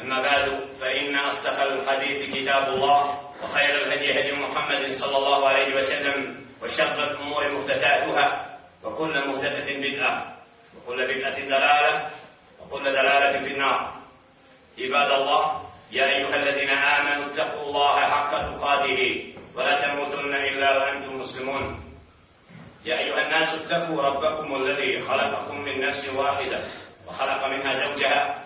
أما بعد فإن أصدق الحديث كتاب الله وخير الهدي هدي محمد صلى الله عليه وسلم وشر الأمور محدثاتها وكل محدثة بدعة وكل بدعة دلالة وكل دلالة في النار. عباد الله يا أيها الذين آمنوا اتقوا الله حق تقاته ولا تموتن إلا وأنتم مسلمون. يا أيها الناس اتقوا ربكم الذي خلقكم من نفس واحدة وخلق منها زوجها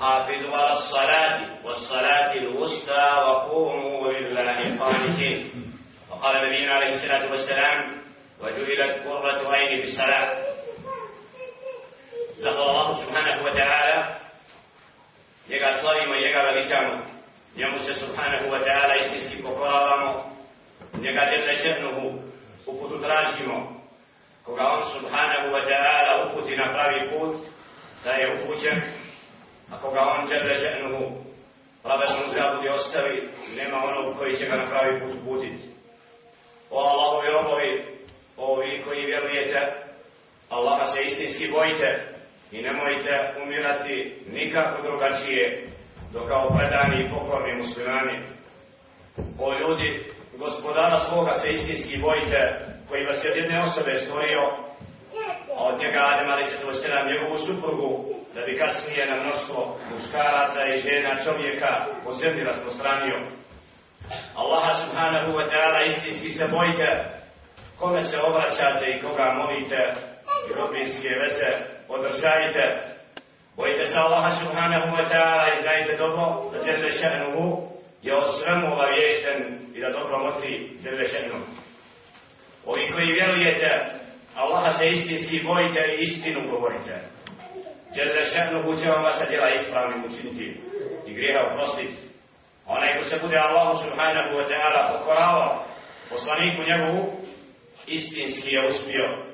حافظ على الصلاة والصلاة الوسطى وقوموا لله قانتين. وقال النبي عليه الصلاة والسلام وجعلت قرة عين بالصلاة ذكر الله سبحانه وتعالى يقع صلي ما يقع لغيشانه يمس سبحانه وتعالى اسمسك بقرى رامو يقع جل شأنه وقد تراجمه koga on subhanahu wa ta'ala uputi na pravi put, da je upućen Ako ga on djelne šernuhu pravednu zabudi ostavi, nema onog koji će ga na pravi put buditi. O Allahovi robovi, ovi koji vjerujete, Allaha se istinski bojite, i nemojte umirati nikako drugačije do kao predani i pokorni muslimani. O ljudi, gospodara svoga se istinski bojite, koji vas je jedne osobe stvorio, a od njega Adem ali se to sedam njegovu suprugu, da bi kasnije na mnoštvo muškaraca i žena čovjeka po zemlji rasprostranio. Allaha subhanahu wa ta'ala istinski se bojite, kome se obraćate i koga molite, i rodbinske veze podržajte. bojite se Allaha subhanahu wa ta'ala i znajte dobro da Jelle še'nuhu je o svemu obavješten i da dobro motri Jelle še'nuhu. Ovi koji vjerujete, Allaha se istinski bojite i istinu govorite. Jelle še'nuhu će vam vaša djela ispravnim učiniti i grijeha oprostiti. Onaj ko se bude Allahu subhanahu wa ta'ala pokoravao, poslaniku njegovu, istinski je uspio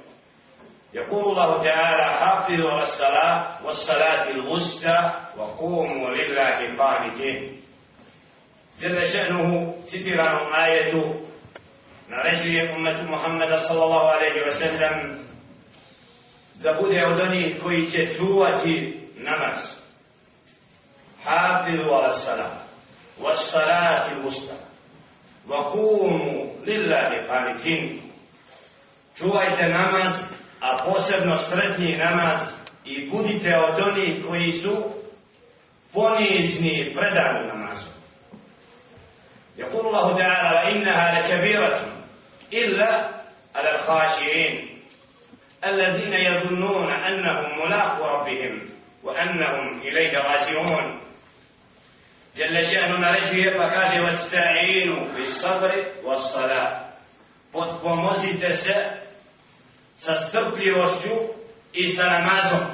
يقول الله تعالى حافظوا على الصلاة والصلاة الوسطى وقوموا لله قانتين جل شأنه سترا آية naređuje umetu Muhammeda sallallahu alaihi wa sallam da bude od onih koji će čuvati namaz. Hafidu ala salam, wa salati usta, wa kumu lillahi qanitin. Čuvajte namaz a posebno sretni namaz i budite od onih koji su ponizni predani namazu. يقول الله تعالى وإنها لكبيرة إلا على الخاشعين الذين يظنون أنهم ملاق ربهم وأنهم إليه راجعون. جل شأننا رجل يبقى واستعينوا بالصبر والصلاة. وتقوموزي تساء سستقلي وشو إيسا نمازم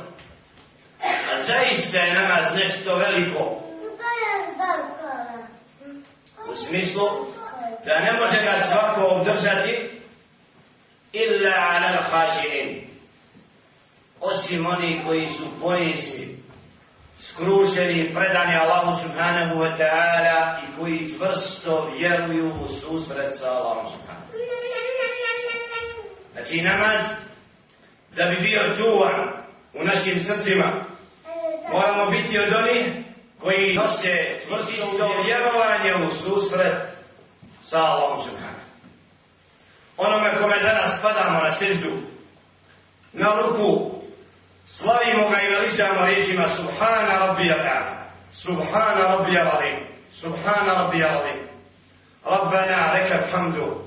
أزايس دا نماز نشتو غاليكو وسميسو دا نموزك أسواكو وبدرجتي إلا على الخاشئين Osim oni koji su ponisni, skrušeni, predani Allahu subhanahu wa ta'ala i koji čvrsto vjeruju u susret sa Allahom subhanahu Znači namaz, da bi bio čuvan u našim srcima, moramo biti od onih koji nose čvrsto vjerovanje u susret sa Allahom subhanahu. Onome kome danas padamo na seždu, na ruku, Slavimo ga i veličamo riječima Subhana Rabbi A'la. Subhana Rabbi Al-Azim. Subhana Rabbi Al-Azim. Rabbana leka hamdu.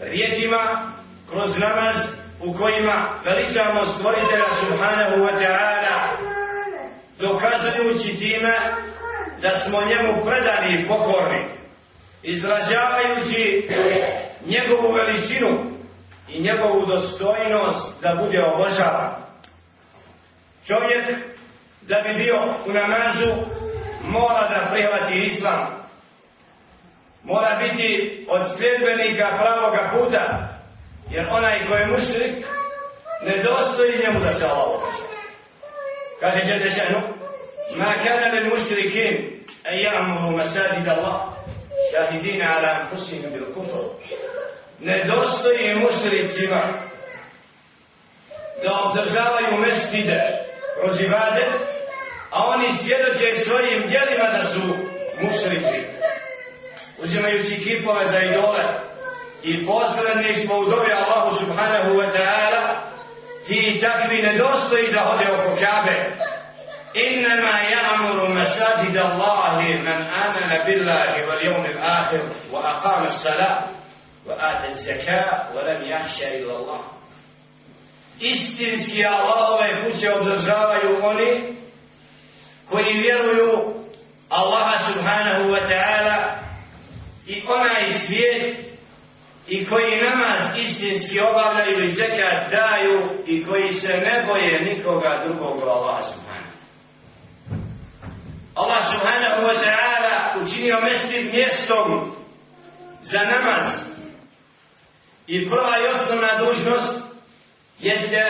Riječima kroz namaz u kojima veličamo stvoritelja Subhanahu wa ta'ala dokazujući time da smo njemu predani i pokorni izražavajući njegovu veličinu i njegovu dostojnost da bude obožavan. Čovjek da bi bio u namazu mora da prihvati islam. Mora biti od sljedbenika pravoga puta jer onaj ko je mušrik ne dostoji njemu da se Allah obožava. Kaže Đerdešanu Ma kana lil mušrikin en ja'muru masajid Allah šahidina ala anfusihim bil kufr ne dostoji mušricima da obdržavaju mestide kroz ibade, a oni svjedoče svojim djelima da su mušrici. Uzimajući kipove za idole i posredništvo u dobi Allahu subhanahu wa ta'ala, ti takvi ne dostoji da hode oko kabe. إنما يأمر مساجد الله من آمن بالله واليوم الآخر وأقام الصلاة وآت الزكاة ولم يخشى إلا الله istinski Allahove kuće obdržavaju oni koji vjeruju Allaha subhanahu wa ta'ala i onaj svijet i koji namaz istinski obavljaju i zekat daju i koji se ne boje nikoga drugog Allaha subhanahu. Allah subhanahu wa ta'ala učinio mestit mjestom za namaz I prva i osnovna dužnost jeste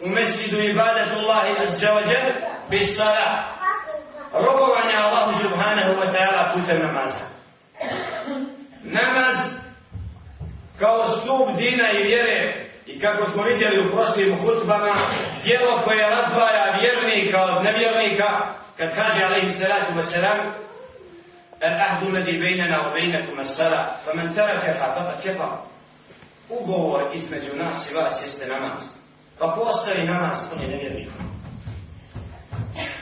u mesjidu ibadatullahi azza wa jal bis sala. Robovanje Allahu subhanahu wa ta'ala putem namaza. Namaz kao stup dina i vjere i kako smo vidjeli u prošlim hutbama, dijelo koje razdvaja vjernika od nevjernika, kad kaže alaihi salatu wa salam, العهد الذي بيننا وبينكم الصلاة فمن تركها فقد كفر ugovor između nas i vas jeste namaz. Pa ko ostavi namaz, on je nevjernik.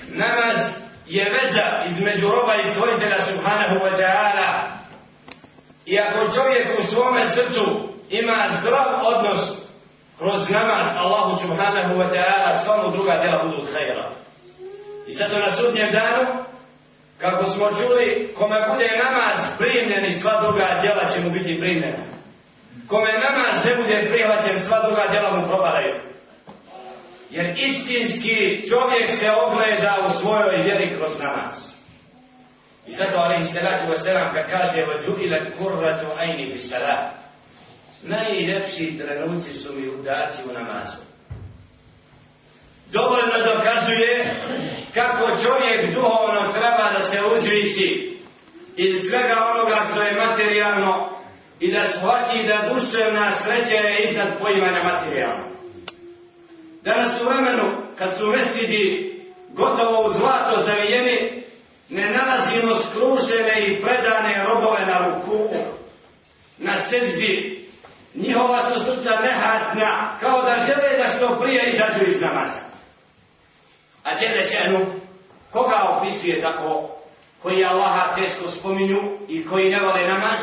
Namaz je veza između roba i stvoritelja Subhanahu wa ta'ala. I ako čovjek u svome srcu ima zdrav odnos kroz namaz Allahu Subhanahu wa ta'ala, sva mu druga djela budu od. I zato na sudnjem danu, kako smo čuli, kome bude namaz primljen i sva druga djela će mu biti primljena kome namaz ne bude prihvaćen, sva druga djela mu propadaju. Jer istinski čovjek se ogleda u svojoj vjeri kroz namaz. I zato Ali Salatu Veselam kad kaže وَجُئِلَتْ كُرَّةُ عَيْنِ فِي سَلَا Najljepši trenuci su mi udati u namazu. Dovoljno dokazuje kako čovjek duhovno treba da se uzvisi iz svega onoga što je materijalno i da shvati da duševna sreća je iznad poimanja materijalna. Danas u vremenu, kad su mescidi gotovo u zlato zavijeni, ne nalazimo skrušene i predane robove na ruku, na seđdi. Njihova su srca nehatna, kao da žele da što prije izađu iz namaza. A Đele Šehnu, koga opisuje tako, koji Allaha teško spominju i koji ne vole namaz,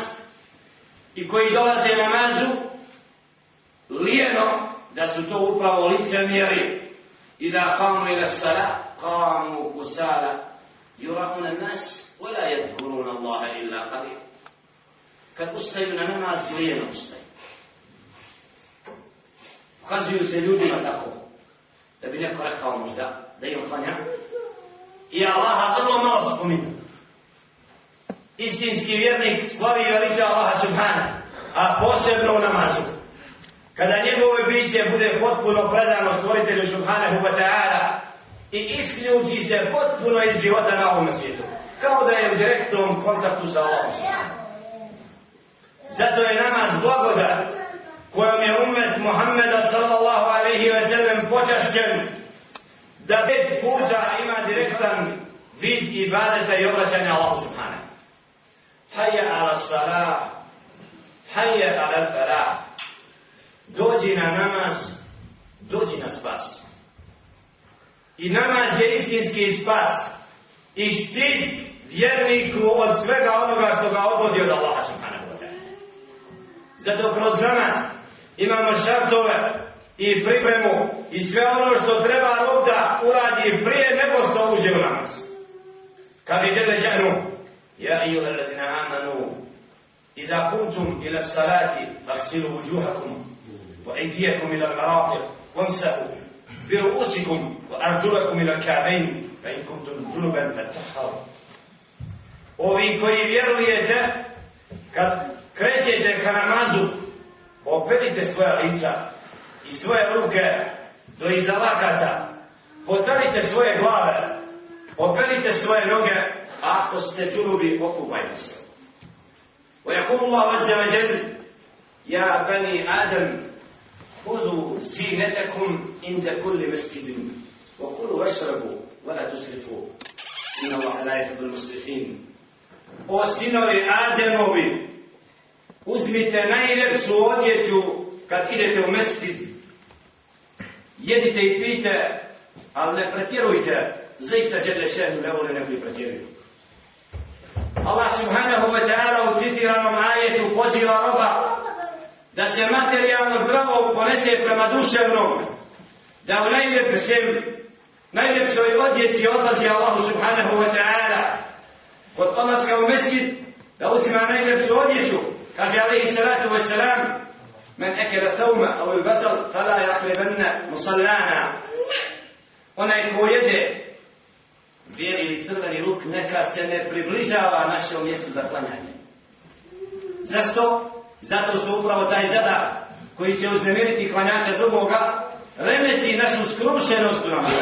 i koji dolaze namazu lijeno da su to upravo licemjeri. I da kamu ila sala kamu kusala yurauna nas wala yadhkuruna Allaha illa qalil. Kad ustaju na namaz lijeno ustaju. Ukazuju se ljudima tako da bi neko rekao možda da im klanja. I Allaha vrlo malo spominu istinski vjernik slavi i veliča Allaha subhana, a posebno u namazu. Kada njegove biće bude potpuno predano stvoritelju subhanahu wa ta'ala i isključi se potpuno iz života na ovom svijetu. Kao da je u direktnom kontaktu sa Allahom. Zato je namaz blagodat kojom je umet Muhammeda sallallahu alaihi ve sellem počašćen da pet puta ima direktan vid ibadeta i obraćanja Allahu subhanahu. Hayya ala salah. Hayya ala al-falah. Dođi na namaz, dođi na spas. I namaz je istinski spas. I štit vjerniku od svega onoga što ga obodi od Allaha subhanahu wa ta'ala. Zato kroz namaz imamo šartove i pripremu i sve ono što treba rob da uradi prije nego što uđe u namaz. Kad je žele ženu, Ja ijuha alladina amanu, Ida kuntum ila salati, aksilu uđuhakum, wa idijakum ila marafiq, وامسحوا برؤوسكم وارجلكم الى الكعبين فان كنتم جنبا فاتطهروا Ovi koji vjerujete, kad krećete ka namazu, operite svoja lica i svoje ruke do iza lakata, potarite svoje glave, operite svoje noge, a ako ste džunubi, okupajte se. ويقول الله عز وجل يا بني آدم خذوا زينتكم عند كل مسجد وكلوا واشربوا ولا تسرفوا إن الله لا يحب المسرفين O sinovi Ademovi, uzmite najljepšu odjeću kad idete u mescid. Jedite i pite, ali ne pretjerujte. Zaista Đele Šehnu ne vole neko i pretjeruju. Allah subhanahu wa ta'ala u citiranom ajetu poziva roba da se materijalno zdravo ponese prema duševnom, da u najljepšem, najljepšoj odjeci odlazi Allahu subhanahu wa ta'ala, kod odlaska u mesjid, da uzima najljepšu odjeću, kaže alaihi salatu wa salam, men ekele thauma au il basal, fala jahlebanna musallana. Onaj ko jede bijeli ili crveni luk, neka se ne približava našem mjestu za klanjanje. Zašto? Zato što upravo taj zadar koji će uznemiriti klanjača drugoga, remeti našu skrušenost u namazu.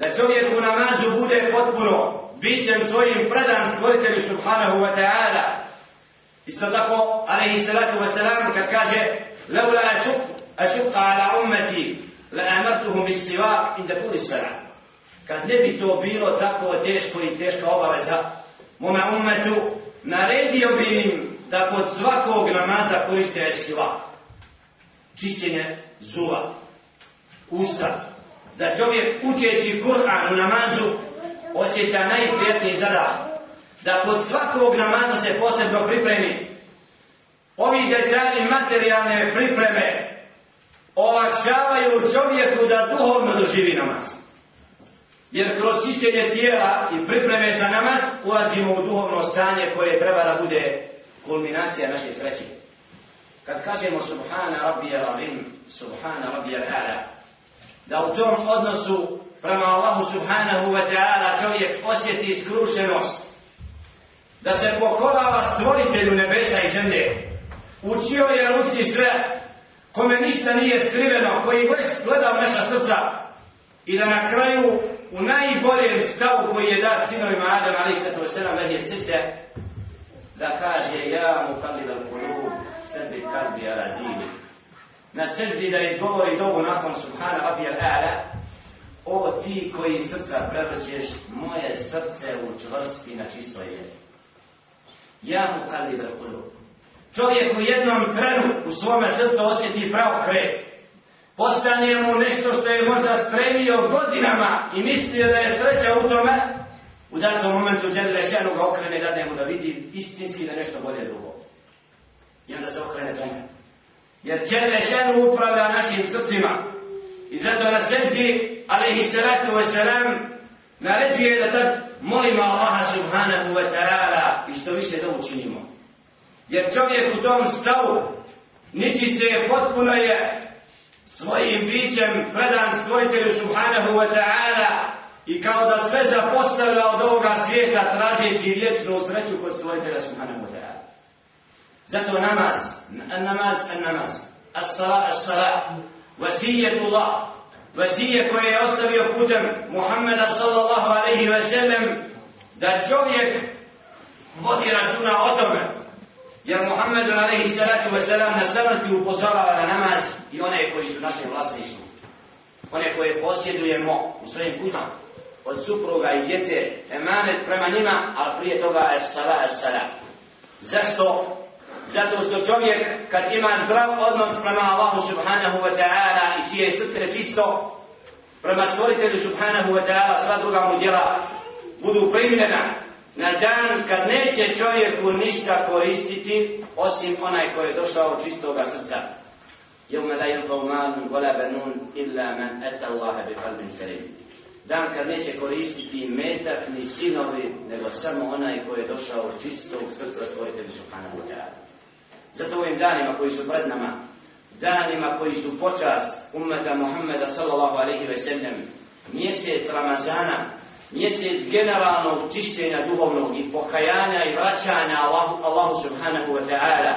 Da čovjek u namazu bude potpuno bićem svojim predan stvoritelju subhanahu wa ta'ala. Isto tako, alaihi salatu wa salam, kad kaže Leula ašuk, ašuka ala ummeti, la amartuhum bis sivak inda kuli salam. Kad ne bi to bilo tako teško i teška obaveza, mome ummetu, naredio bi im da kod svakog namaza koriste esila. Čišćenje zuva, usta. Da čovjek učeći Kur'an u namazu osjeća najprijetniji zadah. Da kod svakog namaza se posebno pripremi. Ovi detalji materijalne pripreme olakšavaju čovjeku da duhovno doživi namaz. Jer kroz čišćenje tijela i pripreme za namaz ulazimo u duhovno stanje koje treba da bude kulminacija naše sreće. Kad kažemo subhana rabbi al-azim, subhana rabbi al-ala, da u tom odnosu prema Allahu subhanahu wa ta'ala čovjek osjeti skrušenost, da se pokorava stvoritelju nebesa i zemlje, učio je ruci sve, kome ništa nije skriveno, koji gleda u naša srca, i da na kraju u najboljem stavu koji je dat sinovima Adam, ali sada to sedam, da je da kaže ja mu kalib al kulub sebi kalbi ala dini. Na seždi da izgovori dobu nakon subhana rabbi ala o ti koji srca prevrćeš moje srce učvrsti na čisto je ja mu kalib al kulub čovjek u jednom trenu u svome srcu osjeti pravo kret postane mu nešto što je možda stremio godinama i mislio da je sreća u tome u datom momentu Đele Šenu ga okrene da nemo da vidi istinski da nešto bolje drugo. I onda se okrene tome. Jer Đele Šenu upravlja našim srcima. I zato na seždi, alaihi salatu wasalam, naređuje da tad molimo Allaha subhanahu wa ta'ala i što više da učinimo. Jer čovjek u tom stavu ničice je potpuno je svojim bićem predan stvoritelju subhanahu wa ta'ala i kao da sve zapostavlja od ovoga svijeta tražeći vječnu sreću kod stvoritelja Subhanahu wa ta'ala. Zato namaz, namaz, namaz, as-sala, as-sala, vasijetullah, vasije koje je ostavio putem Muhammeda sallallahu alaihi wa sallam, da čovjek vodi računa o tome, jer Muhammed alaihi salatu wa sallam na samrti upozorava na namaz i one koji su naše vlasništvo, one koje posjedujemo u svojim kućama, od supruga i djece emanet prema njima, ali prije toga es sala, es sala. Zašto? Zato što čovjek kad ima zdrav odnos prema Allahu subhanahu wa ta'ala i čije srce čisto prema stvoritelju subhanahu wa ta'ala sva druga mu djela budu primljena Na dan kad neće čovjeku ništa koristiti, osim onaj koji je došao od čistoga srca. Jevme la jenfav malun, vola benun, illa man eta Allahe bi kalbin salim. Dan kad neće koristiti metak, ni sinovi, nego samo onaj koji je došao od čistog srca svojite Višuhana Mutara. Zato ovim danima koji su pred nama, danima koji su počast umeta Muhammeda sallallahu alaihi ve sellem, mjesec Ramazana, mjesec generalnog čišćenja duhovnog i pokajanja i vraćanja Allahu, Allahu subhanahu wa ta'ala,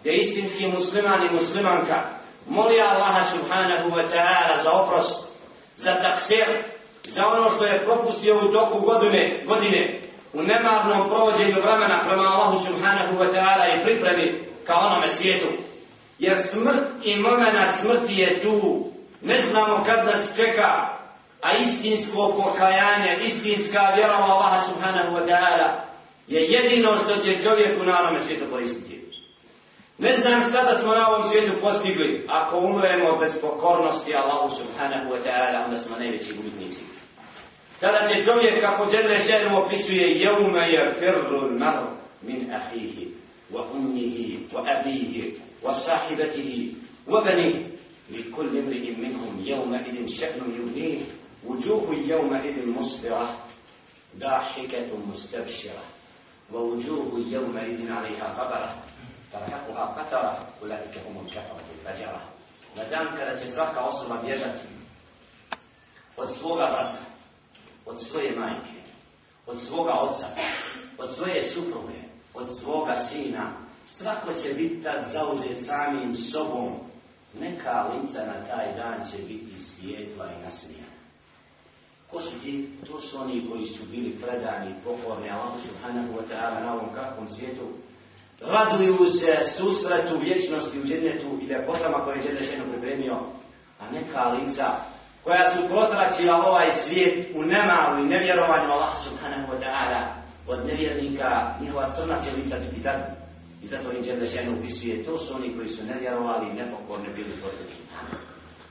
gdje istinski musliman i muslimanka moli Allaha subhanahu wa ta'ala za oprost, za taksir, za ono što je propustio u toku godine, godine u nemarnom provođenju vremena prema Allahu subhanahu wa ta'ala i pripremi ka onome svijetu. Jer smrt i moment smrti je tu. Ne znamo kad nas čeka, a istinsko pokajanje, istinska vjera u Allaha subhanahu wa ta'ala je jedino što će čovjeku na onome svijetu koristiti. Ne znam šta da smo na ovom svijetu postigli. Ako umremo bez pokornosti Allahu subhanahu wa ta'ala, onda smo najveći gubitnici. Kada će čovjek, kako Đedre Šenu opisuje, jeume je firru nar min ahihi, wa ummihi, wa abihi, wa sahibatihi, wa bani, li kulli mri'in minhum jeume idin še'nu yudnih, وجوه يومئذ مصبرة ضاحكة مستبشرة ووجوه يومئذ عليها غبرة ترهقها قترة أولئك هم الكفرة الفجرة مدام kada će svaka osoba bježati od svoga brata, od svoje majke, od svoga oca, od svoje supruge, od svoga sina, svako će biti tad zauzet samim sobom. Neka lica na taj dan će biti svijetla i nasmijana. Ko su ti? To su oni koji su bili predani, pokorni Allahu subhanahu wa ta'ala na ovom kakvom svijetu. Raduju se susretu vječnosti u džennetu i ljepotama koje je džennešeno pripremio. A neka lica koja su protračila ovaj svijet u nemalu i nevjerovanju Allah subhanahu wa ta'ala od nevjernika, njihova crna će lica biti tad. I zato im džennešeno upisuje. To su oni koji su nevjerovali i nepokorni bili stvorili subhanahu.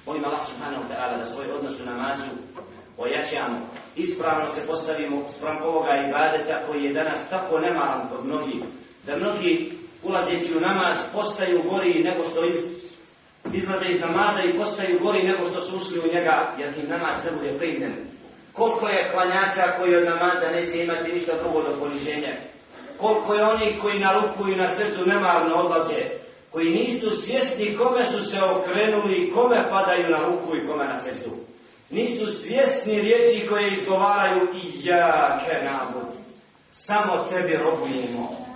Molim Allah subhanahu wa ta'ala da svoj odnos u namazu ojačamo, ispravno se postavimo sprem ovoga ibadeta koji je danas tako nemalan kod mnogi, da mnogi ulazeći u namaz postaju gori nego što iz, izlaze iz namaza i postaju gori nego što su ušli u njega, jer im namaz ne bude primljen. Koliko je klanjača koji od namaza neće imati ništa drugo do poniženja? Koliko je onih koji na ruku i na srdu nemarno odlaze, koji nisu svjesni kome su se okrenuli i kome padaju na ruku i kome na srdu? Nisu svjesni riječi koje izgovaraju i ja ke nabud. Samo tebi robujemo.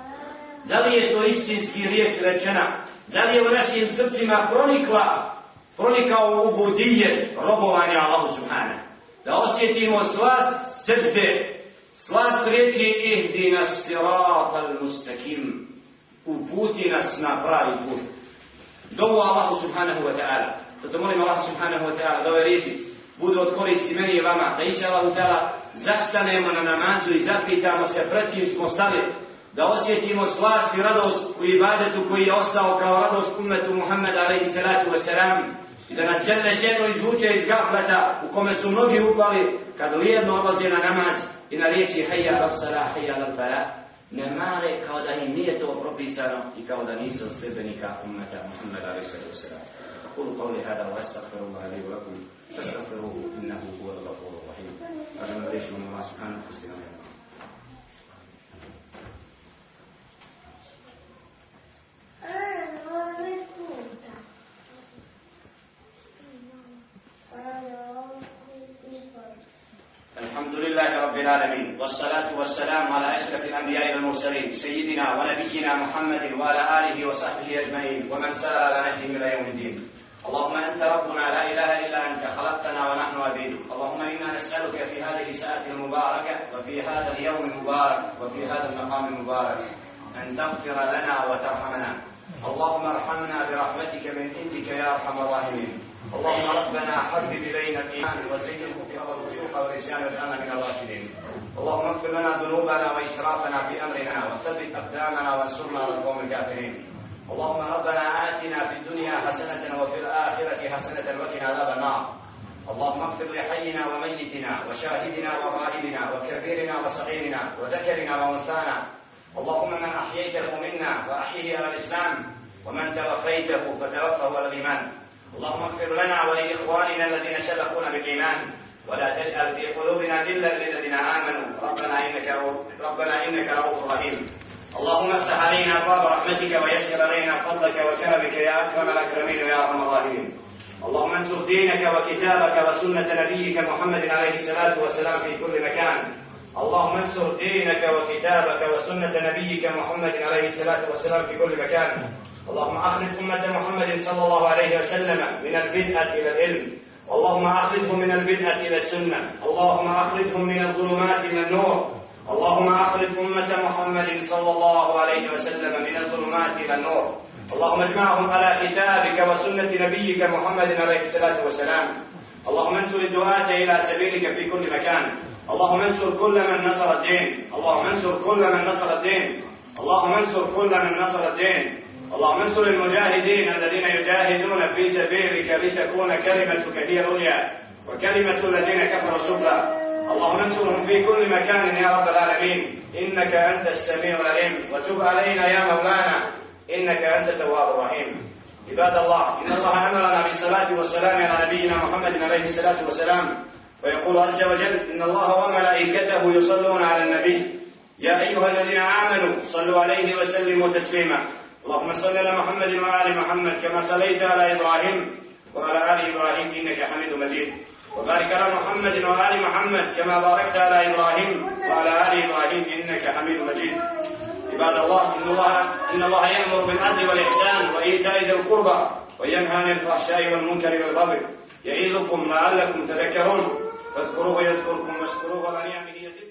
Da li je to istinski riječ rečena? Da li je u našim srcima pronikla, pronikao u budije robovanja Allahu Subhane? Da osjetimo slast srđbe, slast riječi ihdi nas sirat al mustakim, uputi nas na pravi put. Dovu Allahu Subhanahu wa ta'ala. Zato molim Allahu Subhanahu wa ta'ala da ove riječi budu od koristi meni i vama, da inša Allah utala zastanemo na namazu i zapitamo se pred kim smo stali, da osjetimo slast i radost u ibadetu koji je ostao kao radost umetu Muhammeda alaihi salatu wasalam i da nas žele ženo izvuče iz gafleta u kome su mnogi upali kad lijedno odlaze na namaz i na riječi hajja rassala, hajja lalfala ne mare kao da im nije to propisano i kao da nisu sljedbenika umeta Muhammeda alaihi salatu wasalam. أقول قولي هذا وأستغفر الله لي ولكم. فاستغفروه إنه هو الغفور الرحيم. هذا ما ليش من الله سبحانه وتعالى. الحمد لله رب العالمين والصلاة والسلام على أشرف الأنبياء والمرسلين سيدنا ونبينا محمد وعلى آله وصحبه أجمعين ومن سار على نهجهم إلى يوم الدين. اللهم أنت ربنا لا إله إلا أنت خلقتنا ونحن عبيدك اللهم إنا نسألك في هذه الساعة المباركة وفي هذا اليوم المبارك وفي هذا المقام المبارك أن تغفر لنا وترحمنا. اللهم ارحمنا برحمتك من عندك يا أرحم الراحمين. اللهم ربنا حبب إلينا الإيمان وزينه في الفسوق والعصيان واجعلنا من الراشدين. اللهم اغفر لنا ذنوبنا وإسرافنا في أمرنا وثبت أقدامنا وانصرنا على القوم الكافرين. اللهم ربنا آتنا في الدنيا حسنة وفي الآخرة حسنة وقنا عذاب النار. اللهم اغفر لحينا وميتنا وشاهدنا وغائبنا وكبيرنا وصغيرنا وذكرنا وأنثانا. اللهم من أحييته منا فاحيه على الإسلام ومن توفيته فتوفه على الإيمان. اللهم اغفر لنا ولإخواننا الذين سبقونا بالإيمان. ولا تجعل في قلوبنا غلا للذين آمنوا. ربنا إنك ربنا إنك رؤوف رحيم. اللهم افتح علينا ابواب رحمتك ويسر علينا فضلك وكرمك يا أكرم الأكرمين ويا أرحم الراحمين. اللهم انصر دينك وكتابك وسنة نبيك محمد عليه الصلاة والسلام في كل مكان. اللهم انصر دينك وكتابك وسنة نبيك محمد عليه الصلاة والسلام في كل مكان. اللهم أخرج أمة محمد صلى الله عليه وسلم من البدعة إلى العلم. اللهم أخرجهم من البدعة إلى السنة. اللهم أخرجهم من الظلمات إلى النور. اللهم أخرج أمة محمد صلى الله عليه وسلم من الظلمات إلى النور. اللهم اجمعهم على كتابك وسنة نبيك محمد عليه الصلاة والسلام. اللهم انصر الدعاة إلى سبيلك في كل مكان. اللهم انصر كل من نصر الدين. اللهم انصر كل من نصر الدين. اللهم انصر كل من نصر الدين. اللهم انصر المجاهدين الذين يجاهدون في سبيلك لتكون كلمتك هي العليا وكلمة الذين كفروا سفلى اللهم انصرهم في كل مكان يا رب العالمين. إنك أنت السميع العليم. وتب علينا يا مولانا. إنك أنت التواب الرحيم. عباد الله إن الله أمرنا بالصلاة والسلام على نبينا محمد عليه الصلاة والسلام. ويقول عز وجل إن الله وملائكته يصلون على النبي. يا أيها الذين آمنوا صلوا عليه وسلموا تسليما. اللهم صل على محمد وآل محمد كما صليت على إبراهيم وعلى آل إبراهيم إنك حميد مجيد. وبارك على محمد وآل محمد كما باركت على إبراهيم وعلى آل إبراهيم إنك حميد مجيد. عباد الله إن الله إن الله يأمر بالعدل والإحسان وإيتاء ذي القربى وينهى عن الفحشاء والمنكر والبغي. يعظكم لعلكم تذكرون. فاذكروه يذكركم واشكروه على نعمه يزدكم.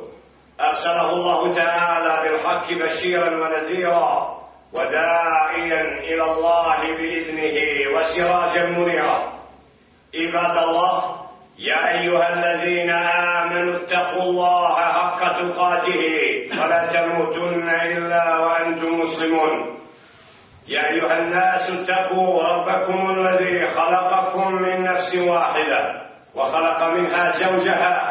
أرسله الله تعالى بالحق بشيرا ونذيرا وداعيا إلى الله بإذنه وسراجا منيرا. عباد الله يا أيها الذين آمنوا اتقوا الله حق تقاته ولا تموتن إلا وأنتم مسلمون. يا أيها الناس اتقوا ربكم الذي خلقكم من نفس واحدة وخلق منها زوجها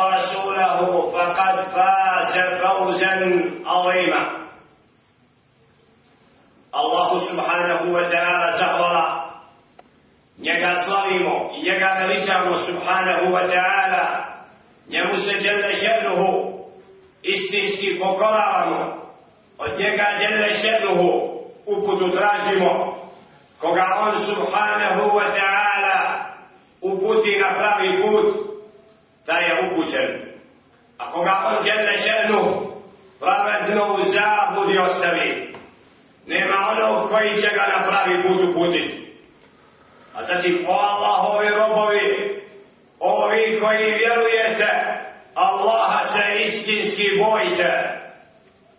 ورسوله فقد فاز فوزا عظيما Allahu subhanahu wa ta'ala zahvala. Njega slavimo i njega veličamo subhanahu wa ta'ala. Njemu se žele šernuhu istinski pokoravamo. Od njega žele šernuhu uputu tražimo. Koga on subhanahu wa ta'ala uputi na pravi put, da je upućen. A koga on djelne šernuhu pravedno u zabudi ostavi. Nema onog koji će ga na pravi put uputiti. A zatim, o Allahovi robovi, ovi koji vjerujete, Allaha se istinski bojite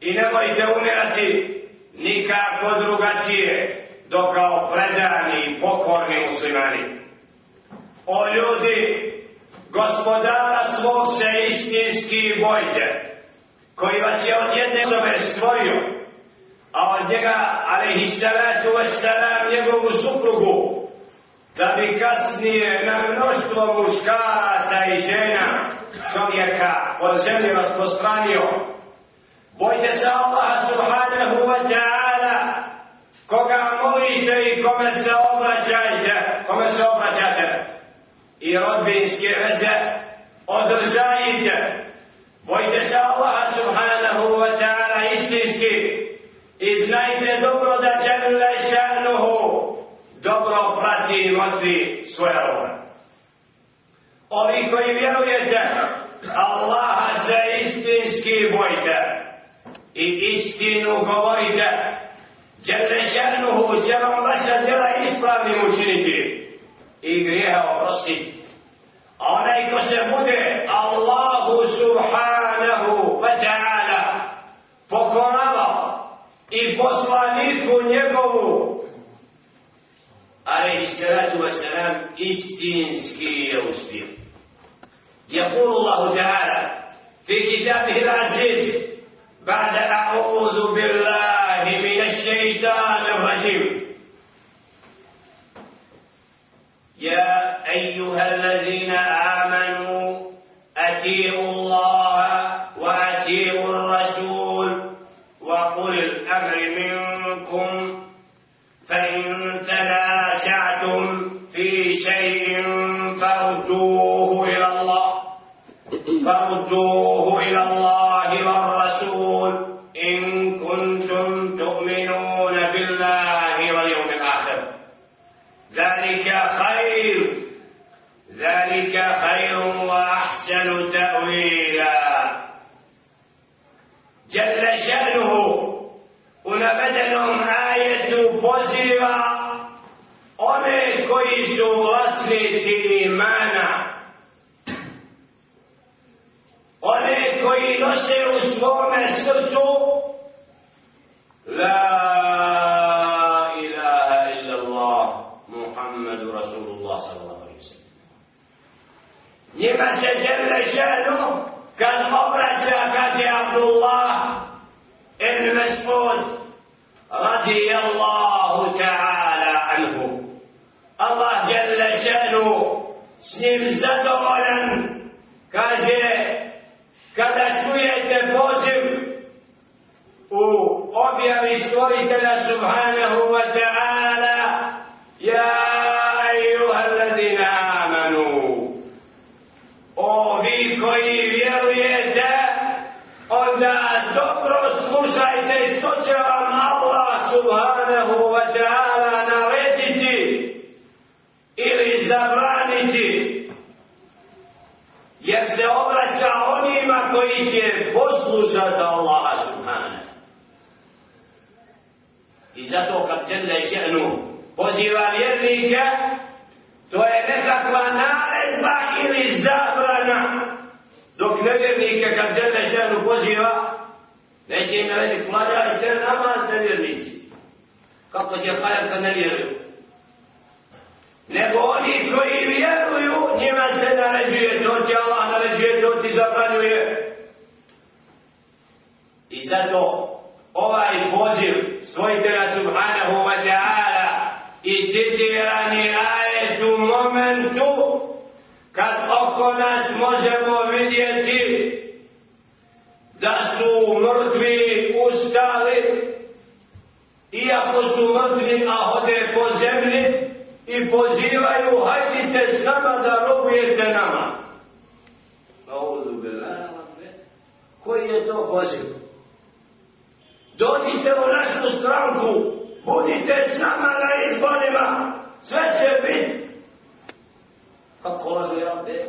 i nemojte umirati nikako drugačije do kao predani i pokorni muslimani. O ljudi, gospodara svog se istinski bojte, koji vas je od jedne osobe stvorio, a od njega, alaihi salatu wassalam, njegovu suprugu, da bi kasnije na mnoštvo muškaraca i žena čovjeka od zemlji rasprostranio. Bojte se Allah subhanahu wa ta'ala koga molite i kome se obraćajte, kome se obraćate i rodbinske veze održajte. Bojte se Allaha subhanahu wa ta'ala istinski i znajte dobro da Jalla ša'nuhu dobro prati i motri svoje robe. Ovi koji vjerujete, Allaha se istinski bojte i istinu govorite. Jalla ša'nuhu će vam vaša djela ispravnim učiniti i grijehe oprostiti. A onaj ko se bude Allahu subhanahu wa ta'ala pokoravao i poslaniku njegovu alaihi salatu wa salam istinski je uspio. يقول الله تعالى في كتابه العزيز بعد أعوذ بالله من الشيطان الرجيم يا أيها الذين آمنوا أتيعوا الله وأتيعوا الرسول وقل الأمر منكم فإن تنازعتم في شيء فردوه إلى الله فردوه إلى الله والرسول خير وأحسن تأويلا جل شأنه unabedeno ajetu poziva one koji su vlasnici imana one koji nose u svome srcu la Njima se djele ženu kad obraća, kaže Abdullah ibn Mesud radijallahu ta'ala anhu. Allah djele ženu s njim zadovoljan kaže kada čujete poziv u objavi stvoritela subhanahu wa ta'ala ja slušajte što će vam Allah subhanahu wa ta'ala narediti ili zabraniti. Jer se obraća onima koji će poslušati Allaha subhanahu. I zato kad žele še'nu poziva vjernike to je nekakva naredba ili zabrana. Dok nevjernike kad žele še'nu poziva neće im narediti te namaz nevjernici kako će klanjati kad ne vjeruju nego oni koji vjeruju, njima se naređuje, to ti Allah naređuje, to ti zabranjuje. I zato ovaj poziv svojitelja subhanahu wa ta'ala i citirani ajet u momentu kad oko nas možemo vidjeti da su mrtvi ustali iako su mrtvi a hode po zemlji i pozivaju, hajdite s nama da robujete nama. Audu billah, koji je to poziv? Dođite u našu stranku, budite s nama na izborima, sve će biti. Kako lažu ja be?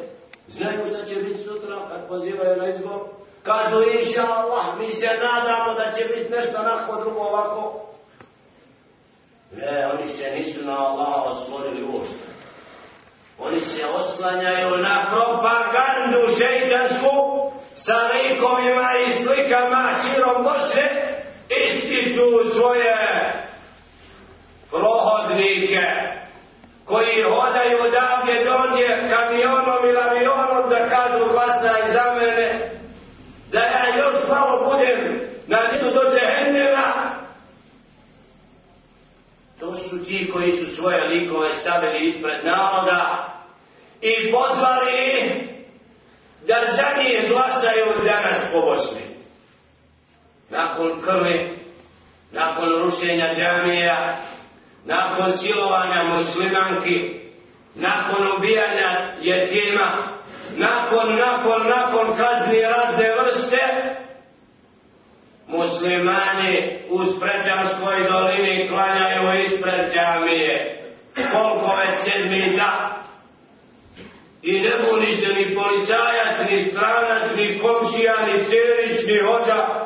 Znaju šta će biti sutra kad pozivaju na izbor? Kažu, inša Allah, mi se nadamo da će biti nešto nakon drugo ovako. Ne, oni se nisu na Allaha oslonili uopšte. Oni se oslanjaju na propagandu šeitansku sa likovima i slikama širom Bosne ističu svoje prohodnike koji hodaju davdje donje kamionom ili avionom da kažu glasaj za mene da ja još malo budem na nizu do džehennema To su ti koji su svoje likove stavili ispred naroda i pozvali da za njih glasaju danas po Bosni. Nakon krvi, nakon rušenja džamija, nakon silovanja muslimanki, nakon ubijanja jetima, nakon, nakon, nakon kazni razne vrste, muslimani uz Sprečanskoj dolini klanjaju ispred džamije. Koliko već sedmica? I ne buni se ni policajac, ni stranac, ni komšija, ni cerić, ni hođa.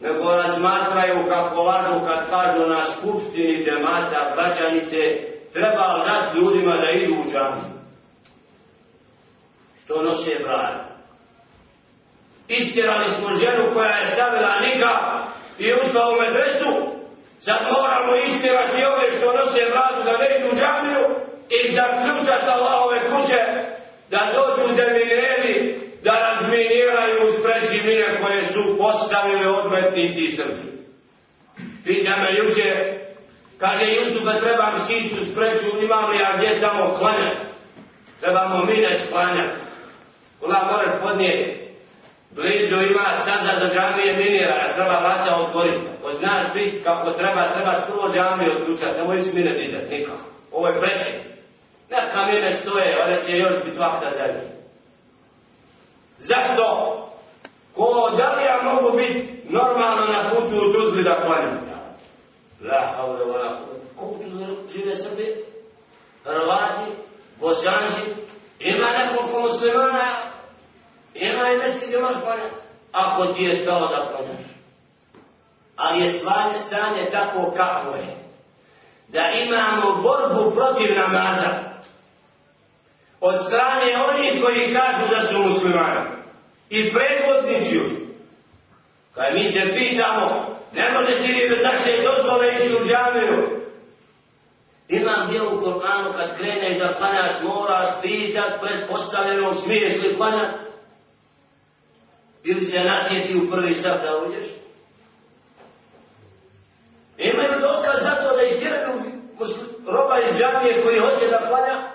Nego razmatraju kako lažu kad kažu na skupštini džemata, braćanice, treba li dati ljudima da idu u džamiju. Što nose brane istjerali smo ženu koja je stavila nika i ušla u medresu, sad moramo istirati ove što nose bradu da ne idu u džamiju i zaključati Allahove kuće da dođu demineri da razminiraju uz preći koje su postavili odmetnici Srbi. Pita me juče, kaže Jusuf da trebam sići u spreću, imam li ja gdje tamo klanjati? Trebamo mine sklanjati. Kula moraš podnijeti blizu ima staza za džamije minirana, treba vrata otvoriti. Ko znaš bit kako treba, trebaš prvo džamije odključati, nemoj ići mine dizati, nikako. Ovo je preče. Neka mine stoje, onda će još biti vakta za njih. Zašto? Ko, da li ja mogu biti normalno na putu u Tuzli da klanjam? La havle vola la Ko u Tuzli žive Srbi? Hrvati? Bosanci? Ima nekoliko muslimana Nema je mesti gdje možeš klanjati. Ako ti je stalo da klanjaš. Ali je stvarno stanje tako kako je. Da imamo borbu protiv namaza. Od strane onih koji kažu da su muslimani. I predvodnici još. Kad mi se pitamo, ne može ti li bez naše dozvole ići u džamiju. Ima gdje u Koranu kad kreneš da klanjaš, moraš pitat pred postavljenom smiješ li klanjati ili se natjeci u prvi sad da uđeš. Imaju dokaz za to da istiraju roba iz džamije koji hoće da klanja.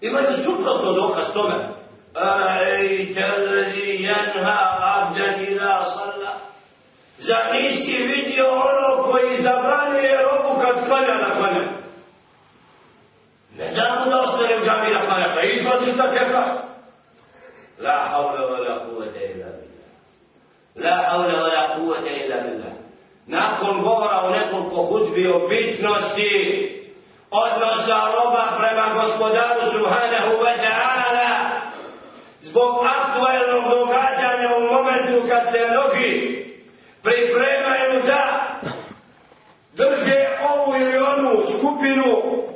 Imaju suprotno dokaz tome. Arajte lezi jenha abdan iza salla. Za nisi vidio ono koji zabranjuje robu kad klanja da klanja. Ne da mu da ostane u džamiji da klanja, pa izlazi da čekaš. La havla wa la kuvvete illa billah. La havla wa la kuvvete illa billah. Nakon govora o nekoliko hudbi o bitnosti odnosa roba prema gospodaru Subhanahu wa ta'ala zbog aktuelnog događanja u momentu kad se mnogi pripremaju da drže ovu ili onu skupinu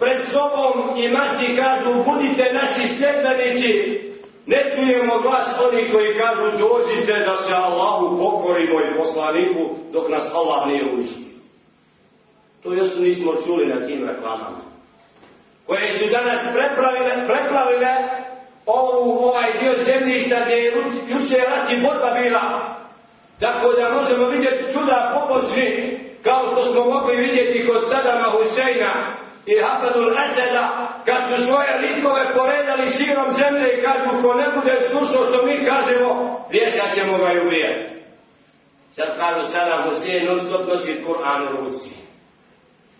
pred sobom i masi kažu budite naši sljedbenici Ne čujemo glas oni koji kažu dođite da se Allahu pokorimo i poslaniku dok nas Allah nije uništio. To još nismo čuli na tim reklamama. Koje su danas preplavile, preplavile ovu, ovaj dio zemljišta gdje je juče rat i borba bila. Tako da možemo vidjeti čuda pomoćni kao što smo mogli vidjeti kod Sadama Huseina i Hafadul Eseda, kad su svoje likove poredali širom zemlje i kažu, ko ne bude slušao što mi kažemo, vješat ćemo ga i ubijati. Sad kažu sada Hussein non nosi Kur'an u ruci.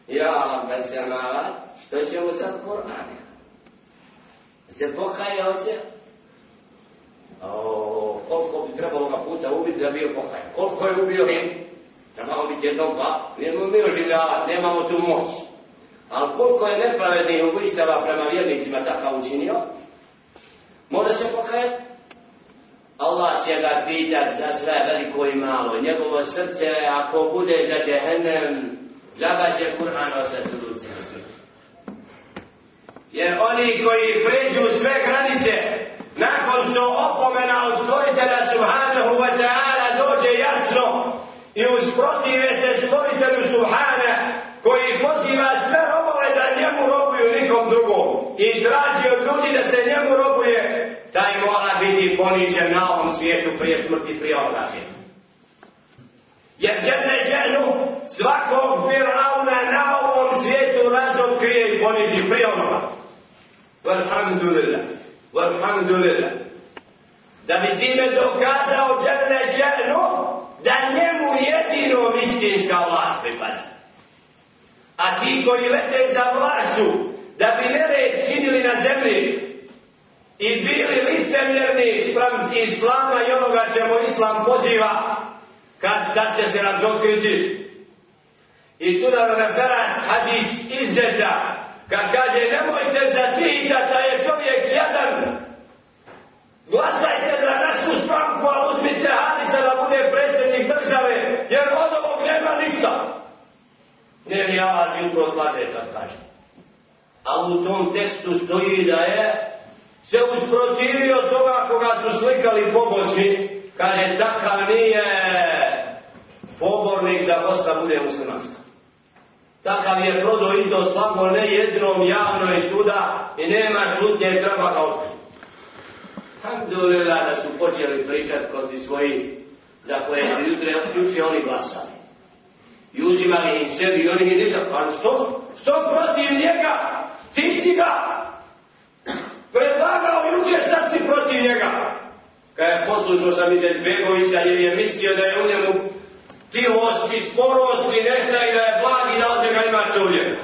Ja, besemala, bez što ćemo sad Kur'an? Se pokaje hoće? O, koliko bi trebalo ga puta ubiti da bio pokajan? Koliko je ubio im? Trebalo biti jednog, dva. Nemamo mi oživljava, nemamo tu moć. Ali koliko je nepravednih ubojstava prema vjernicima takav učinio, može se pokajati. Allah će ga pitat za sve veliko i malo. Njegovo srce, ako bude za džehennem, džaba će Kur'an osjeti u ruci na smrti. Jer oni koji pređu sve granice, nakon što opomena od stvoritela Subhanahu wa ta'ala dođe jasno i usprotive se stvoritelju Subhanahu koji poziva sve robove da njemu robuju nikom drugom i traži od ljudi da se njemu robuje, taj mora biti ponižen na ovom svijetu prije smrti, prije ovoga svijeta. Jer jedne ženu svakog firauna na ovom svijetu razotkrije i poniži prije onoga. Walhamdulillah. Walhamdulillah. Da bi time dokazao žele ženu da njemu jedino istinska vlast pripada. A ti koji lete za vlašću, da bi nered činili na zemlji i bili licemjerni sprem islama i onoga čemu islam poziva, kad da će se razokriti. I čudan referat Hadžić izzeta, kad kaže nemojte zatičati da je čovjek jedan, glasajte za našu stranku, a uzmite Hadisa da bude predsjednik države, jer od ovog nema ništa. Ne, ni Allah jutro slaže kad kaže. A u tom tekstu stoji da je se usprotivio toga koga su slikali pobožni, kaže takav nije pobornik da Bosna bude muslimanska. Takav je prodo izdo slabo ne jednom javno i suda i nema šutnje treba ga otkriti. Alhamdulillah da su počeli pričat protiv svoji za koje su jutre juče oni glasali. I uzimali im sebi i oni im nisam, pa što? Što protiv njega? Ti si ga predlagao juče, sad si protiv njega. Kad je poslušao sam Izet Begovića jer je mislio da je u njemu tihost i sporost i nešta i da je blag i da od njega ima čovjek.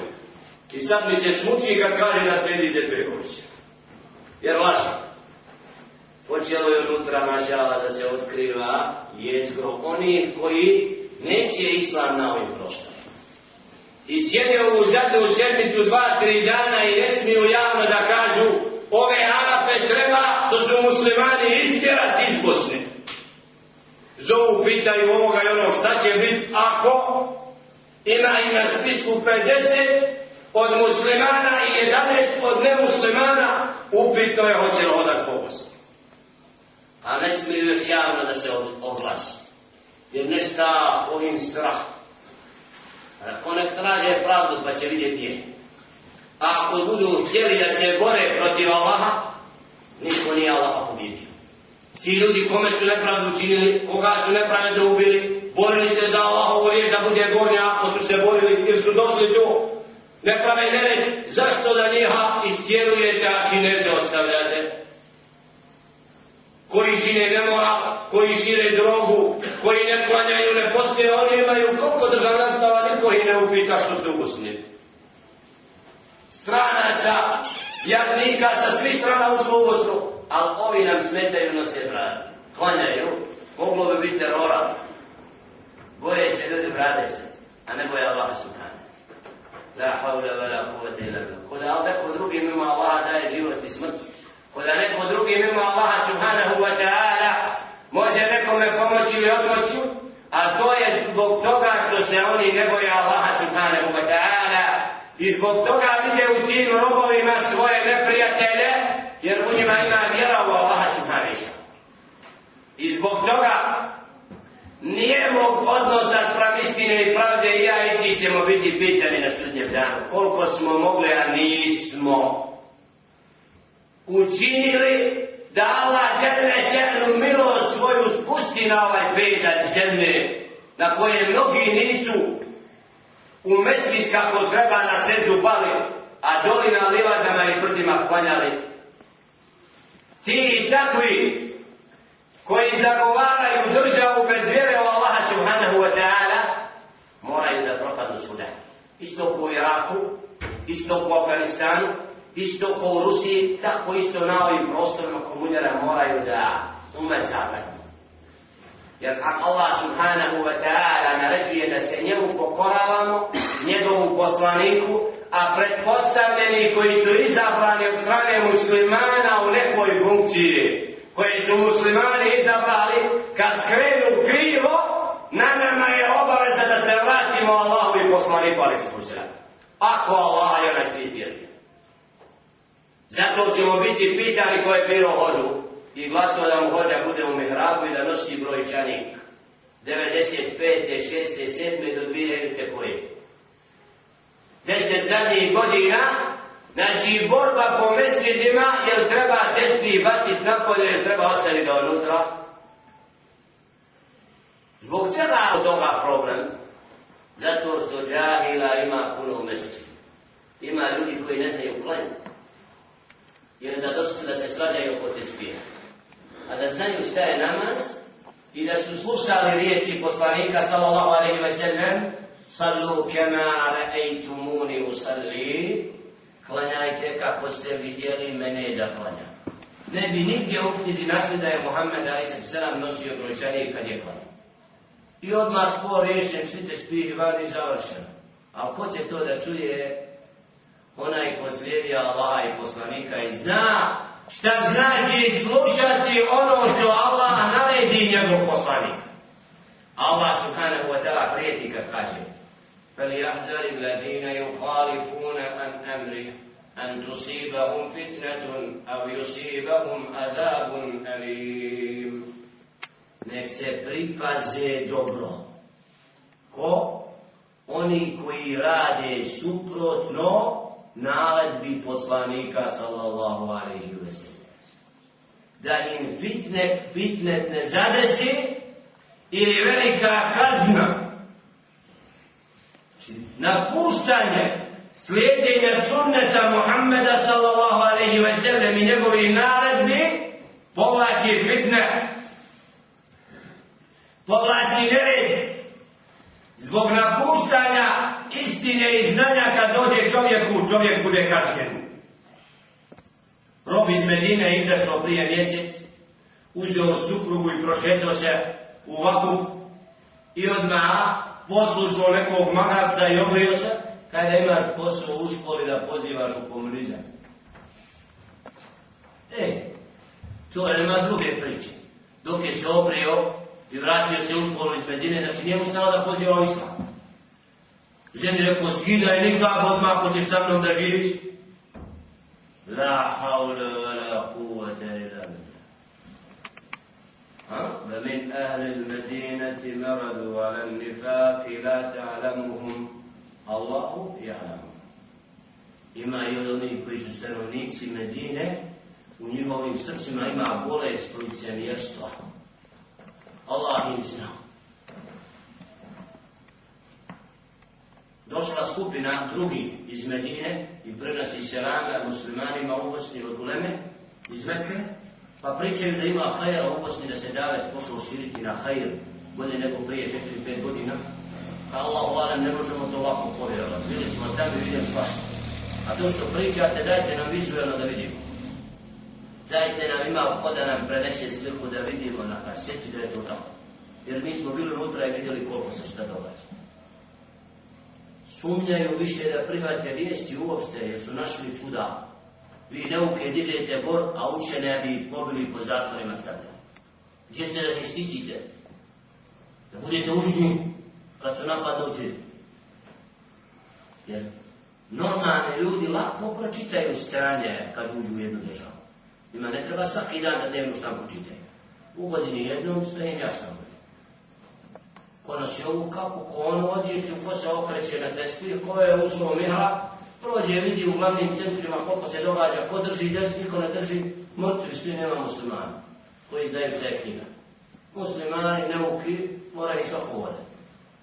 I sad mi se smuči kad kaže da sledi Izet Jer laša. Počelo je unutra mašala da se otkriva jezgro onih koji neće islam na ovim prostorima. I sjede u zadnju sedmicu dva, tri dana i ne smiju javno da kažu ove Arape treba što su muslimani istjerati iz Bosne. Zovu pitaju ovoga i ono šta će biti ako ima i na spisku 50 od muslimana i 11 od nemuslimana upitno je hoće li odak po Bosni. A ne smiju još javno da se oglasi. Jer ne sta ovim strah. Ako ne traže pravdu pa će vidjeti gdje. A ako budu htjeli da se bore protiv Allaha, niko nije Allaha pobjedio. Ti ljudi kome su nepravdu učinili, koga su nepravedno ubili, borili se za Allahovu riječ da bude gornja, ako su se borili ili su došli tu, neprave nered, zašto da njiha istjerujete, a kineze ostavljate? Koji šine nemoral, koji šire drogu, koji ne klanjaju, ne postoje, oni imaju koliko državljanstava, niko ih ne upita što ste ugusnili stranaca, jadnika sa svih strana u Bosnu, ali ovi nam smetaju na se brade. Klanjaju, moglo bi biti terora. Boje se ljudi, brade se, a ne boje Allah subhanahu. La havla wa la kuvvete illa billah. Ko Allah, neko drugi mimo Allaha daje život i smrt. Ko da neko drugi mimo Allaha subhanahu wa ta'ala može nekome pomoći ili odmoći, a to je zbog toga što se oni ne boje Allaha subhanahu wa ta'ala. I zbog toga vide u tim robovima svoje neprijatelje, jer u njima ima vjera u Allaha subhanahu wa I zbog toga nijemog odnosa sprem istine i pravde i ja i ti ćemo biti pitani na sudnjem danu. Koliko smo mogli, a nismo učinili da Allah džedne šernu milost svoju spusti na ovaj pedat zemlje na koje mnogi nisu u mesjid kako treba na sežu pali, a doli na livadama i prdima klanjali. Ti i takvi koji zagovaraju državu bez vjere u Allaha subhanahu wa ta'ala moraju da propadnu svuda. Isto u Iraku, isto u Afganistanu, isto ko u Rusiji, tako isto na ovim prostorima komunjara moraju da umezavaju. Jer Allah subhanahu wa ta'ala naređuje da se njemu pokoravamo, njegovu poslaniku, a pretpostavljeni koji su izabrani od strane muslimana u nekoj funkciji, koji su muslimani izabrali, kad skrenu krivo, na nama je obaveza da se vratimo Allahu i poslaniku, ali se. Ako Allah je na svijeti. Zato ćemo biti pitani koje je bilo hodu i glasno da mu hođa bude u mihrabu i da nosi brojčanik. 95. 6. 7. do 2000. koje. Deset zadnjih godina, znači borba po mesjidima, jer treba tespi bacit napolje, jer treba ostaviti ga unutra. Zbog čega od toga problem? Zato što džahila ima puno u Ima ljudi koji ne znaju klanjati. Jer da dosta da se svađaju oko te. A da znaju šta je namaz i da su slušali riječi poslanika sallallahu alaihi wa sallam sallu kema ra'aytumuni usalli klanjajte kako ste vidjeli mene da klanjam. Ne bi nigdje u knjizi našli da je Muhammed a.s. nosio brojčanije kad je klanja. I odmah spor riješen, svi te spih vani završeno. Ali ko će to da čuje? Onaj ko slijedi Allah i poslanika i zna šta znači slušati ono što Allah naredi njegov poslanik. Allah subhanahu wa ta'ala prijeti kad kaže فليحذر الذين يخالفون عن أمره أن تصيبهم فتنة أو يصيبهم عذاب أليم nek se pripaze dobro. Ko? Oni koji rade suprotno naredbi poslanika sallallahu alaihi wa sallam. Da im fitnet, fitnet ne zadesi ili velika kazna. Znači, napuštanje slijedjenja sunneta Muhammeda sallallahu alaihi wa sallam i njegovih naredbi povlači fitne, povlači nered zbog napuštanja istine i znanja kad dođe čovjeku, čovjek bude kažnjen. Rob iz Medine izašao prije mjesec, uzeo suprugu i prošetao se u vaku i odmah poslušao nekog magarca i obrio se, kada imaš posao u školi da pozivaš u komunizam. E, to nema druge priče. Dok je se obrio, i vratio se u školu iz Medine, znači njemu stalo da poziva u islam. Ženi rekao, skidaj nikak odmah ako ćeš sa mnom da živiš. La haule wa la kuvvete ila ومن أهل المدينة مرضوا على النفاق لا تعلمهم الله يعلم ima i od onih koji su stanovnici Medine, u njihovim srcima ima bolest licemjerstva. Allah im zna. Došla skupina drugi iz Medine i prenosi selame muslimanima u Bosni od Uleme iz Mekke, pa pričaju da ima hajera u Bosni da se davet pošao širiti na hajer bolje nego prije 4-5 godina. Pa Allah uvaram ne možemo to ovako povjerovati. Bili smo tamo i vidjeli svašta. A to što pričate, dajte nam vizualno da vidimo. Dajte nam ima ko da nam prenese sliku da vidimo na kaseti da je to tako. Jer mi smo bili unutra i vidjeli koliko se šta događa. Sumnjaju više da prihvate vijesti uopšte jer su našli čuda. Vi neuke dižete bor, a učene bi pobili po zatvorima stavljali. Gdje ste da ne štitite? Da budete užni kad pa su napadnuti. Jer normalni ljudi lako pročitaju stranje kad uđu u jednu državu. Ima ne treba svaki dan da dnevnu štampu čitaju. U godini jednom sve im jasno bude. Ko nosi ovu kapu, ko onu odjeću, ko se okreće na tespih, ko je usuo mihla, prođe, vidi u glavnim centrima koliko se događa, ko drži desni, ko ne drži, mrtvi, svi nema muslimana koji izdaju sve knjiga. Muslimani, neuki, mora i svako voditi.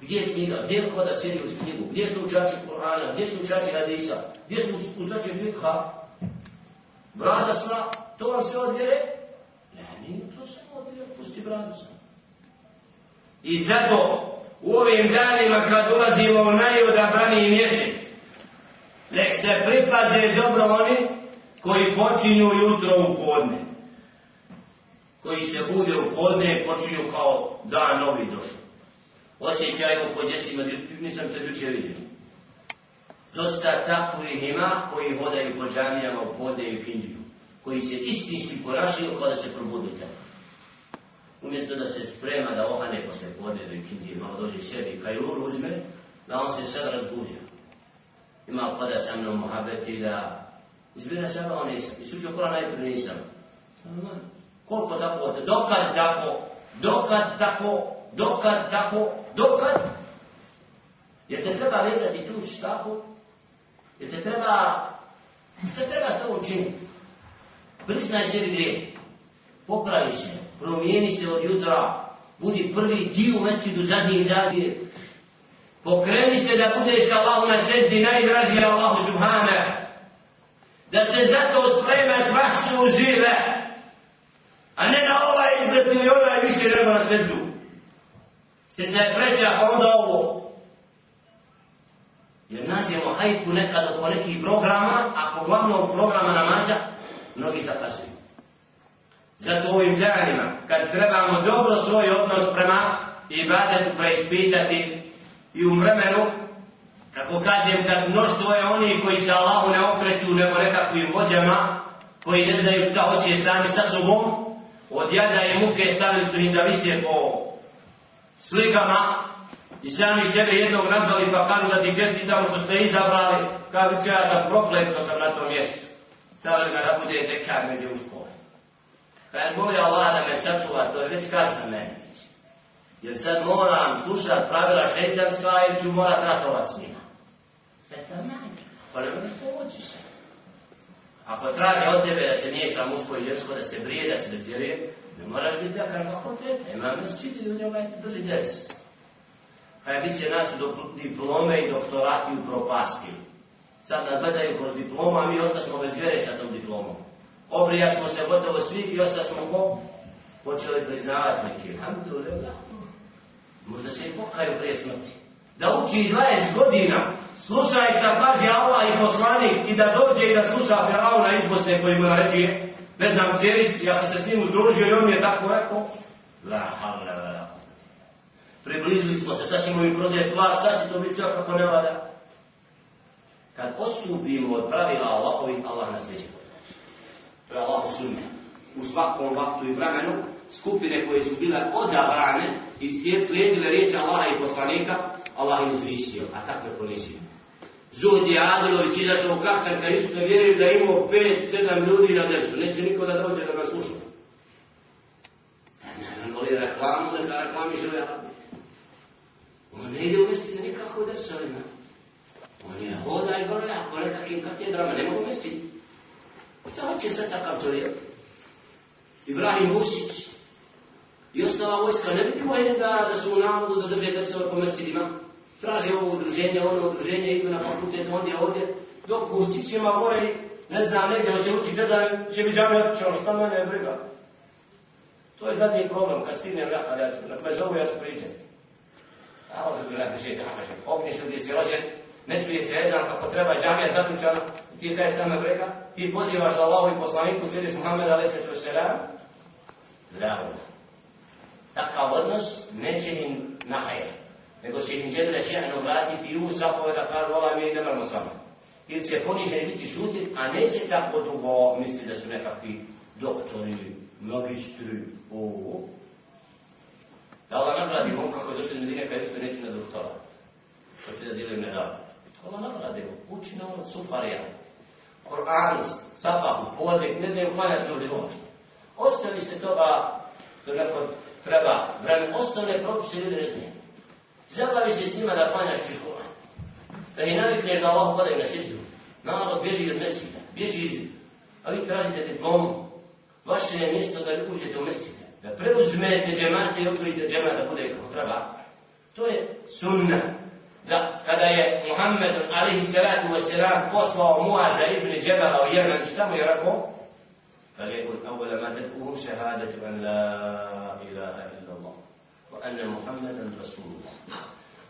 Gdje je knjiga? Gdje je da sjedi uz knjigu? Gdje su učači Kur'ana? Gdje su učači Hadisa? Gdje su učači Fikha? Brada sva, to vam se odvjere? Ne, nije to se odvjere, pusti bradu sam. I zato u ovim danima kad ulazimo u najodabraniji mjesec, nek se pripaze dobro oni koji počinju jutro u podne. Koji se bude u podne i počinju kao dan novi došao. Osjećaju po jesima, nisam te ljuče vidio. Dosta takvih ima koji hodaju po džamijama u podne i u kindiju koji se istinski ponašaju kada se probudite. Umjesto da se sprema da ohane posle podne do ikindije, malo dođe sebi, pa kaj ur uzme, da on se sad razbudio. Ima kada sa mnom mohabeti da izbira se ono nisam. I sučio kola najprije nisam. Koliko tako, dokad tako, dokad tako, dokad tako, dokad? Jer te treba vezati tu štapu, jer te treba, te treba s to učiniti priznaj sebi grijeh, popravi se, promijeni se od jutra, Budi prvi ti u mestidu, zadnji izađe. Pokreni se da budeš Allahu na seždi, najdraži Allahu subhana. Da se zato spremaš vaksu žive. A ne na ovaj izgled ili onaj više nego na seždu. Se je preća, pa onda ovo. Jer nađemo hajku nekad oko nekih programa, ako glavnog programa namaza, mnogi zakazuju. Zato u ovim danima, kad trebamo dobro svoj odnos prema ibadetu preispitati i u vremenu, kako kažem, kad mnoštvo je oni koji se Allahu ne okreću nego nekakvim vođama, koji ne znaju šta hoće sami sa sobom, od jada i muke stavili su im da visje po slikama i sami sebe jednog nazvali pa kažu da ti čestitamo što ste izabrali, kao bi ja sam proklet što sam na tom mjestu. Stavili ga da bude dekan među u škole. Kad moli Allah da me sačuva, to je već kazna meni. Jer sad moram slušat pravila šeitanska ili ću morat ratovat s njima. Eta manje. Pa ne možeš pomoći se. Ako traži od tebe da se nije sa muško i žensko, da se brije, da se detjeruje, ne moraš biti dekan kako tete. Ima me se da u njega ti drži des. Kaj bit će nas diplome i doktorati u propasti. Sad nas gledaju kroz diploma, a mi ostasmo bez vjere sa tom diplomom. Obrija smo se gotovo svi i ostasmo ko? Počeli priznavati neki. Alhamdulillah. Možda se i pokaju prije smrti. Da uči 20 godina, slušaj šta kaže Allah i poslanik i da dođe i da sluša Firauna iz Bosne koji mu naređuje. Ne znam, Ceris, ja sam se s njim udružio i on mi je tako rekao. La havla la Približili smo se, sad ćemo im prođe vas, sad će to biti sve kako ne valja. Kad odstupimo od pravila Allahovi, Allah nas neće To je Allah sunja. U svakom vaktu i vremenu, skupine koje su bile odabrane i slijedile riječi Allaha i poslanika, Allah im uzvisio, a takve je Zuhd je Adilović izašao u kahtar kad Isus ne vjeruju da imao pet, sedam ljudi na desu. Neće niko da dođe da ga sluša. Ne, ne, voli reklamu, neka reklami žele. On ne ide u mestine nikako u desovima. On je hoda i gore, ako nekakvim katedrama, ne mogu misliti. Šta hoće sad takav čovjek? Ibrahim Vusić i ostala vojska ne vidimo jedan dana da su u navodu da drže drsove po mescidima. Traže ovo udruženje, ono udruženje, idu na fakultet, ondje, ovdje. Dok u ima gore, ne znam, negdje, hoće učiti, ne znam, će mi džami otići, ono šta mene briga. To je zadnji problem, kad stignem ja, ja ću, nek me zovu, ja ću priđem. A ovdje bi gledati, že džami, ovdje su gdje si rođen, ne čuje se ezan kako treba, džamija zaključana, ono, ti kaj šta me ti pozivaš Allahu i poslaniku, slijediš Muhammed a.s. bravo. Takav odnos neće im nahajer, nego će im džedre še'nu obratiti u sapove da kažu, vola mi nemamo s vama. Ili će poniženi biti šutit, a neće tako dugo misli da su nekakvi doktori, magistri, ovo. Da Allah nagradi on kako je došli do Medine, kada isto neću na doktora. Hoće ti da dijelim ne da. Allah nagradi mom, uči na ono sufarija. Koran, sabahu, podnik, ne znaju klanjati ljudi uopšte. Ostavi se toga, to neko treba vreme, osnovne propise ljudi ne znaju. Zabavi se s njima da klanjaš ću škola. Da ih navikneš da Allah podaj na sjeću. Narod bježi od mestita, bježi iz... A vi tražite diplomu. Vaše je mjesto da uđete u mestite. Da preuzmete džemate i odgojite džemate da bude kako treba. To je sunna Da, kada je Muhammed alaihi salatu wa salam poslao Muaza ibn Džebala u Jemen, šta mu je rekao? فليكن أول ما تدعوهم شهادة أن لا إله إلا الله وأن محمدا رسول الله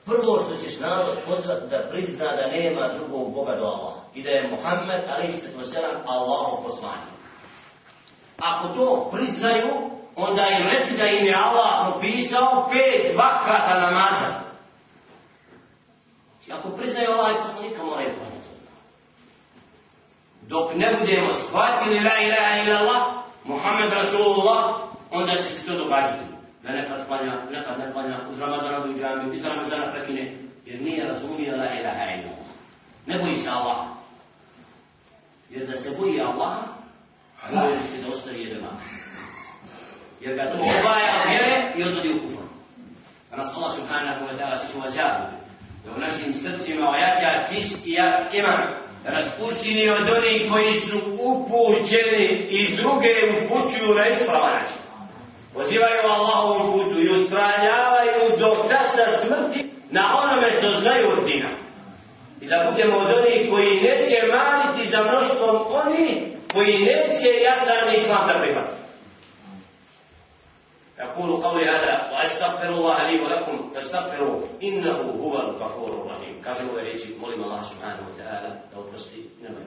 Prvo što ćeš narod pozvati da prizna da nema drugog Boga do Allah i da je Muhammed a.s. Allahov poslanik. Ako to priznaju, onda im reći da im je Allah propisao pet vakata namaza. Ako priznaju Allah i poslanika, moraju to dok ne budemo shvatili la ilaha illa Allah, Muhammed Rasulullah, onda će se to događati. Da nekad klanja, nekad ne klanja, uz Ramazana do džami, iz Ramazana prekine, jer nije razumio la ilaha illa Allah. Ne boji se Allah. Jer da se boji Allah, boji se da ostaje jedan Jer ga to obaja od vjere i odvodi u kufr. Da nas Allah subhanahu wa ta'ala se čuva zabude. Da u našim srcima ojača čistija iman da nas učini od onih koji su upućeni i druge upućuju na ispravan način. pozivaju Allahovom putu i ustranjavaju do časa smrti na onome što znaju od dina. I da budemo od onih koji neće maliti za mnoštvom oni koji neće jasan islam da prihvatiti. أقول قولي هذا وأستغفر الله لي ولكم فاستغفروه إنه هو الغفور الرحيم كافر وريتي مولي الله سبحانه وتعالى لو تستي نبي